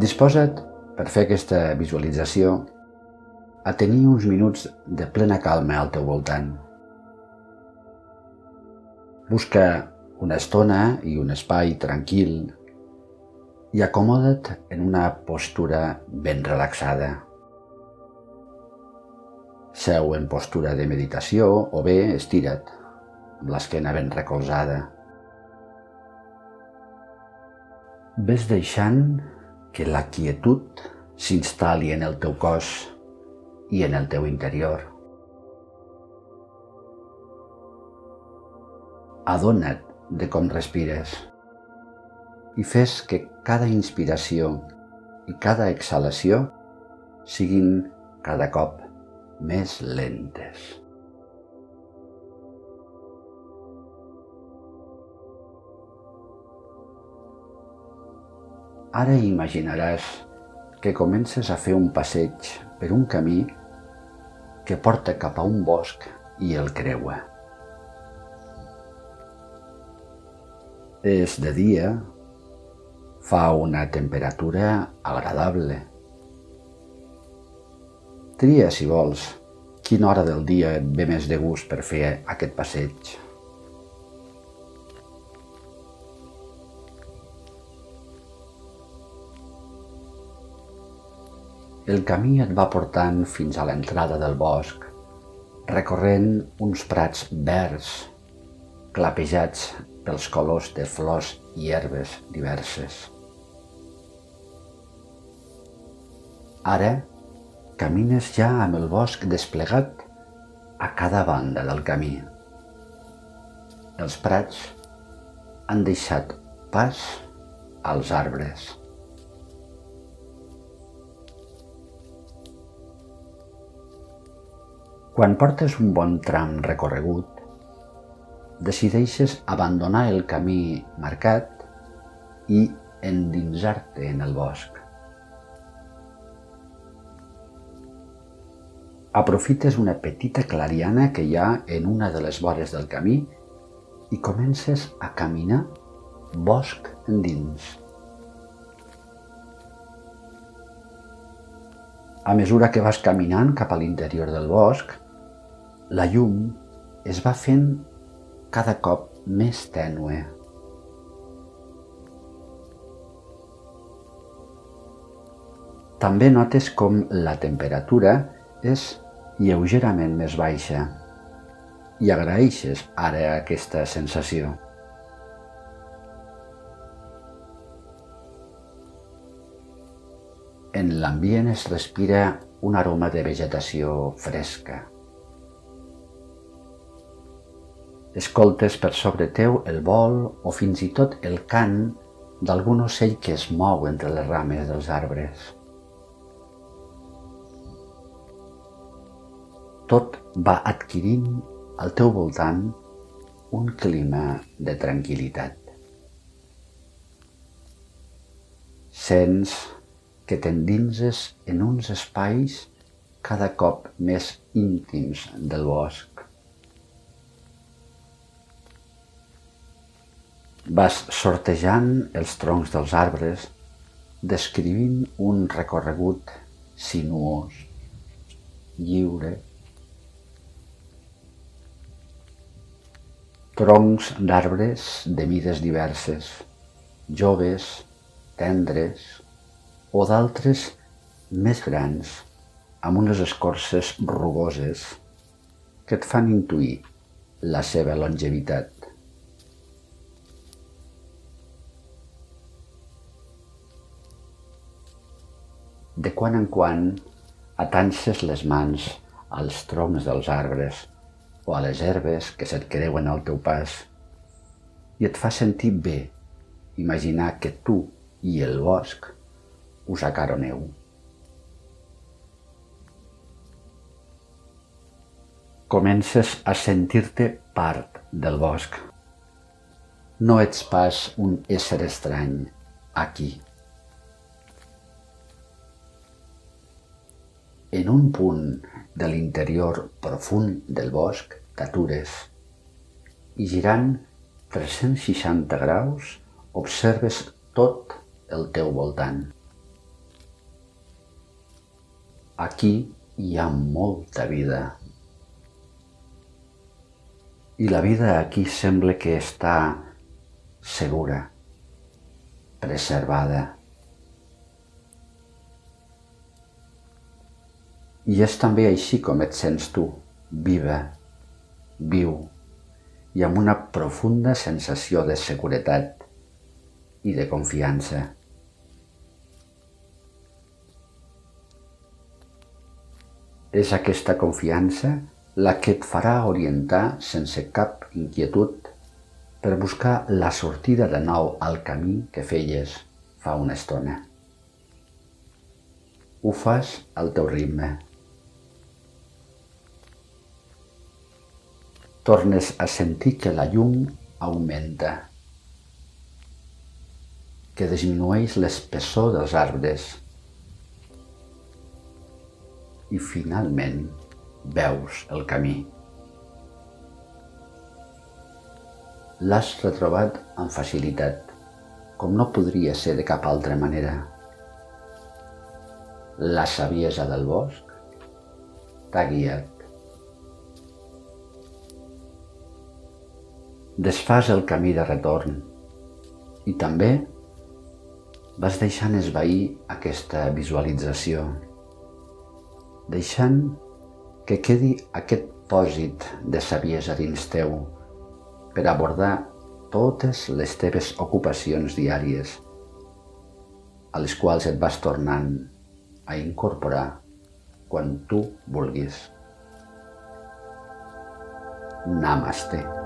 Disposa't, per fer aquesta visualització, a tenir uns minuts de plena calma al teu voltant. Busca una estona i un espai tranquil i acomoda't en una postura ben relaxada. Seu en postura de meditació o bé estira't, amb l'esquena ben recolzada. Ves deixant que la quietud s'instal·li en el teu cos i en el teu interior. Adona't de com respires i fes que cada inspiració i cada exhalació siguin cada cop més lentes. Ara imaginaràs que comences a fer un passeig per un camí que porta cap a un bosc i el creua. És de dia, fa una temperatura agradable. Tria, si vols, quina hora del dia et ve més de gust per fer aquest passeig. El camí et va portant fins a l'entrada del bosc, recorrent uns prats verds, clapejats pels colors de flors i herbes diverses. Ara camines ja amb el bosc desplegat a cada banda del camí. Els prats han deixat pas als arbres. Quan portes un bon tram recorregut, decideixes abandonar el camí marcat i endinsar-te en el bosc. Aprofites una petita clariana que hi ha en una de les vores del camí i comences a caminar bosc endins. A mesura que vas caminant cap a l'interior del bosc, la llum es va fent cada cop més tènue. També notes com la temperatura és lleugerament més baixa i agraeixes ara aquesta sensació. En l'ambient es respira un aroma de vegetació fresca. Escoltes per sobre teu el vol o fins i tot el cant d'algun ocell que es mou entre les rames dels arbres. Tot va adquirint al teu voltant un clima de tranquil·litat. Sents que t'endinses en uns espais cada cop més íntims del bosc. Vas sortejant els troncs dels arbres, descrivint un recorregut sinuós, lliure. Troncs d'arbres de mides diverses, joves, tendres o d'altres més grans, amb unes escorces rugoses que et fan intuir la seva longevitat. De quan en quan atances les mans als troncs dels arbres o a les herbes que se't creuen al teu pas i et fa sentir bé imaginar que tu i el bosc us acaroneu. Comences a sentir-te part del bosc. No ets pas un ésser estrany aquí. En un punt de l'interior profund del bosc t'atures i girant 360 graus observes tot el teu voltant. Aquí hi ha molta vida. I la vida aquí sembla que està segura, preservada. I és també així com et sents tu, viva, viu i amb una profunda sensació de seguretat i de confiança. És aquesta confiança la que et farà orientar sense cap inquietud per buscar la sortida de nou al camí que feies fa una estona. Ho fas al teu ritme. Tornes a sentir que la llum augmenta, que disminueix l'espessor dels arbres, i finalment veus el camí. L'has retrobat amb facilitat, com no podria ser de cap altra manera. La saviesa del bosc t'ha guiat. Desfàs el camí de retorn i també vas deixant esvair aquesta visualització deixant que quedi aquest pòsit de saviesa dins teu per abordar totes les teves ocupacions diàries a les quals et vas tornant a incorporar quan tu vulguis. Namaste.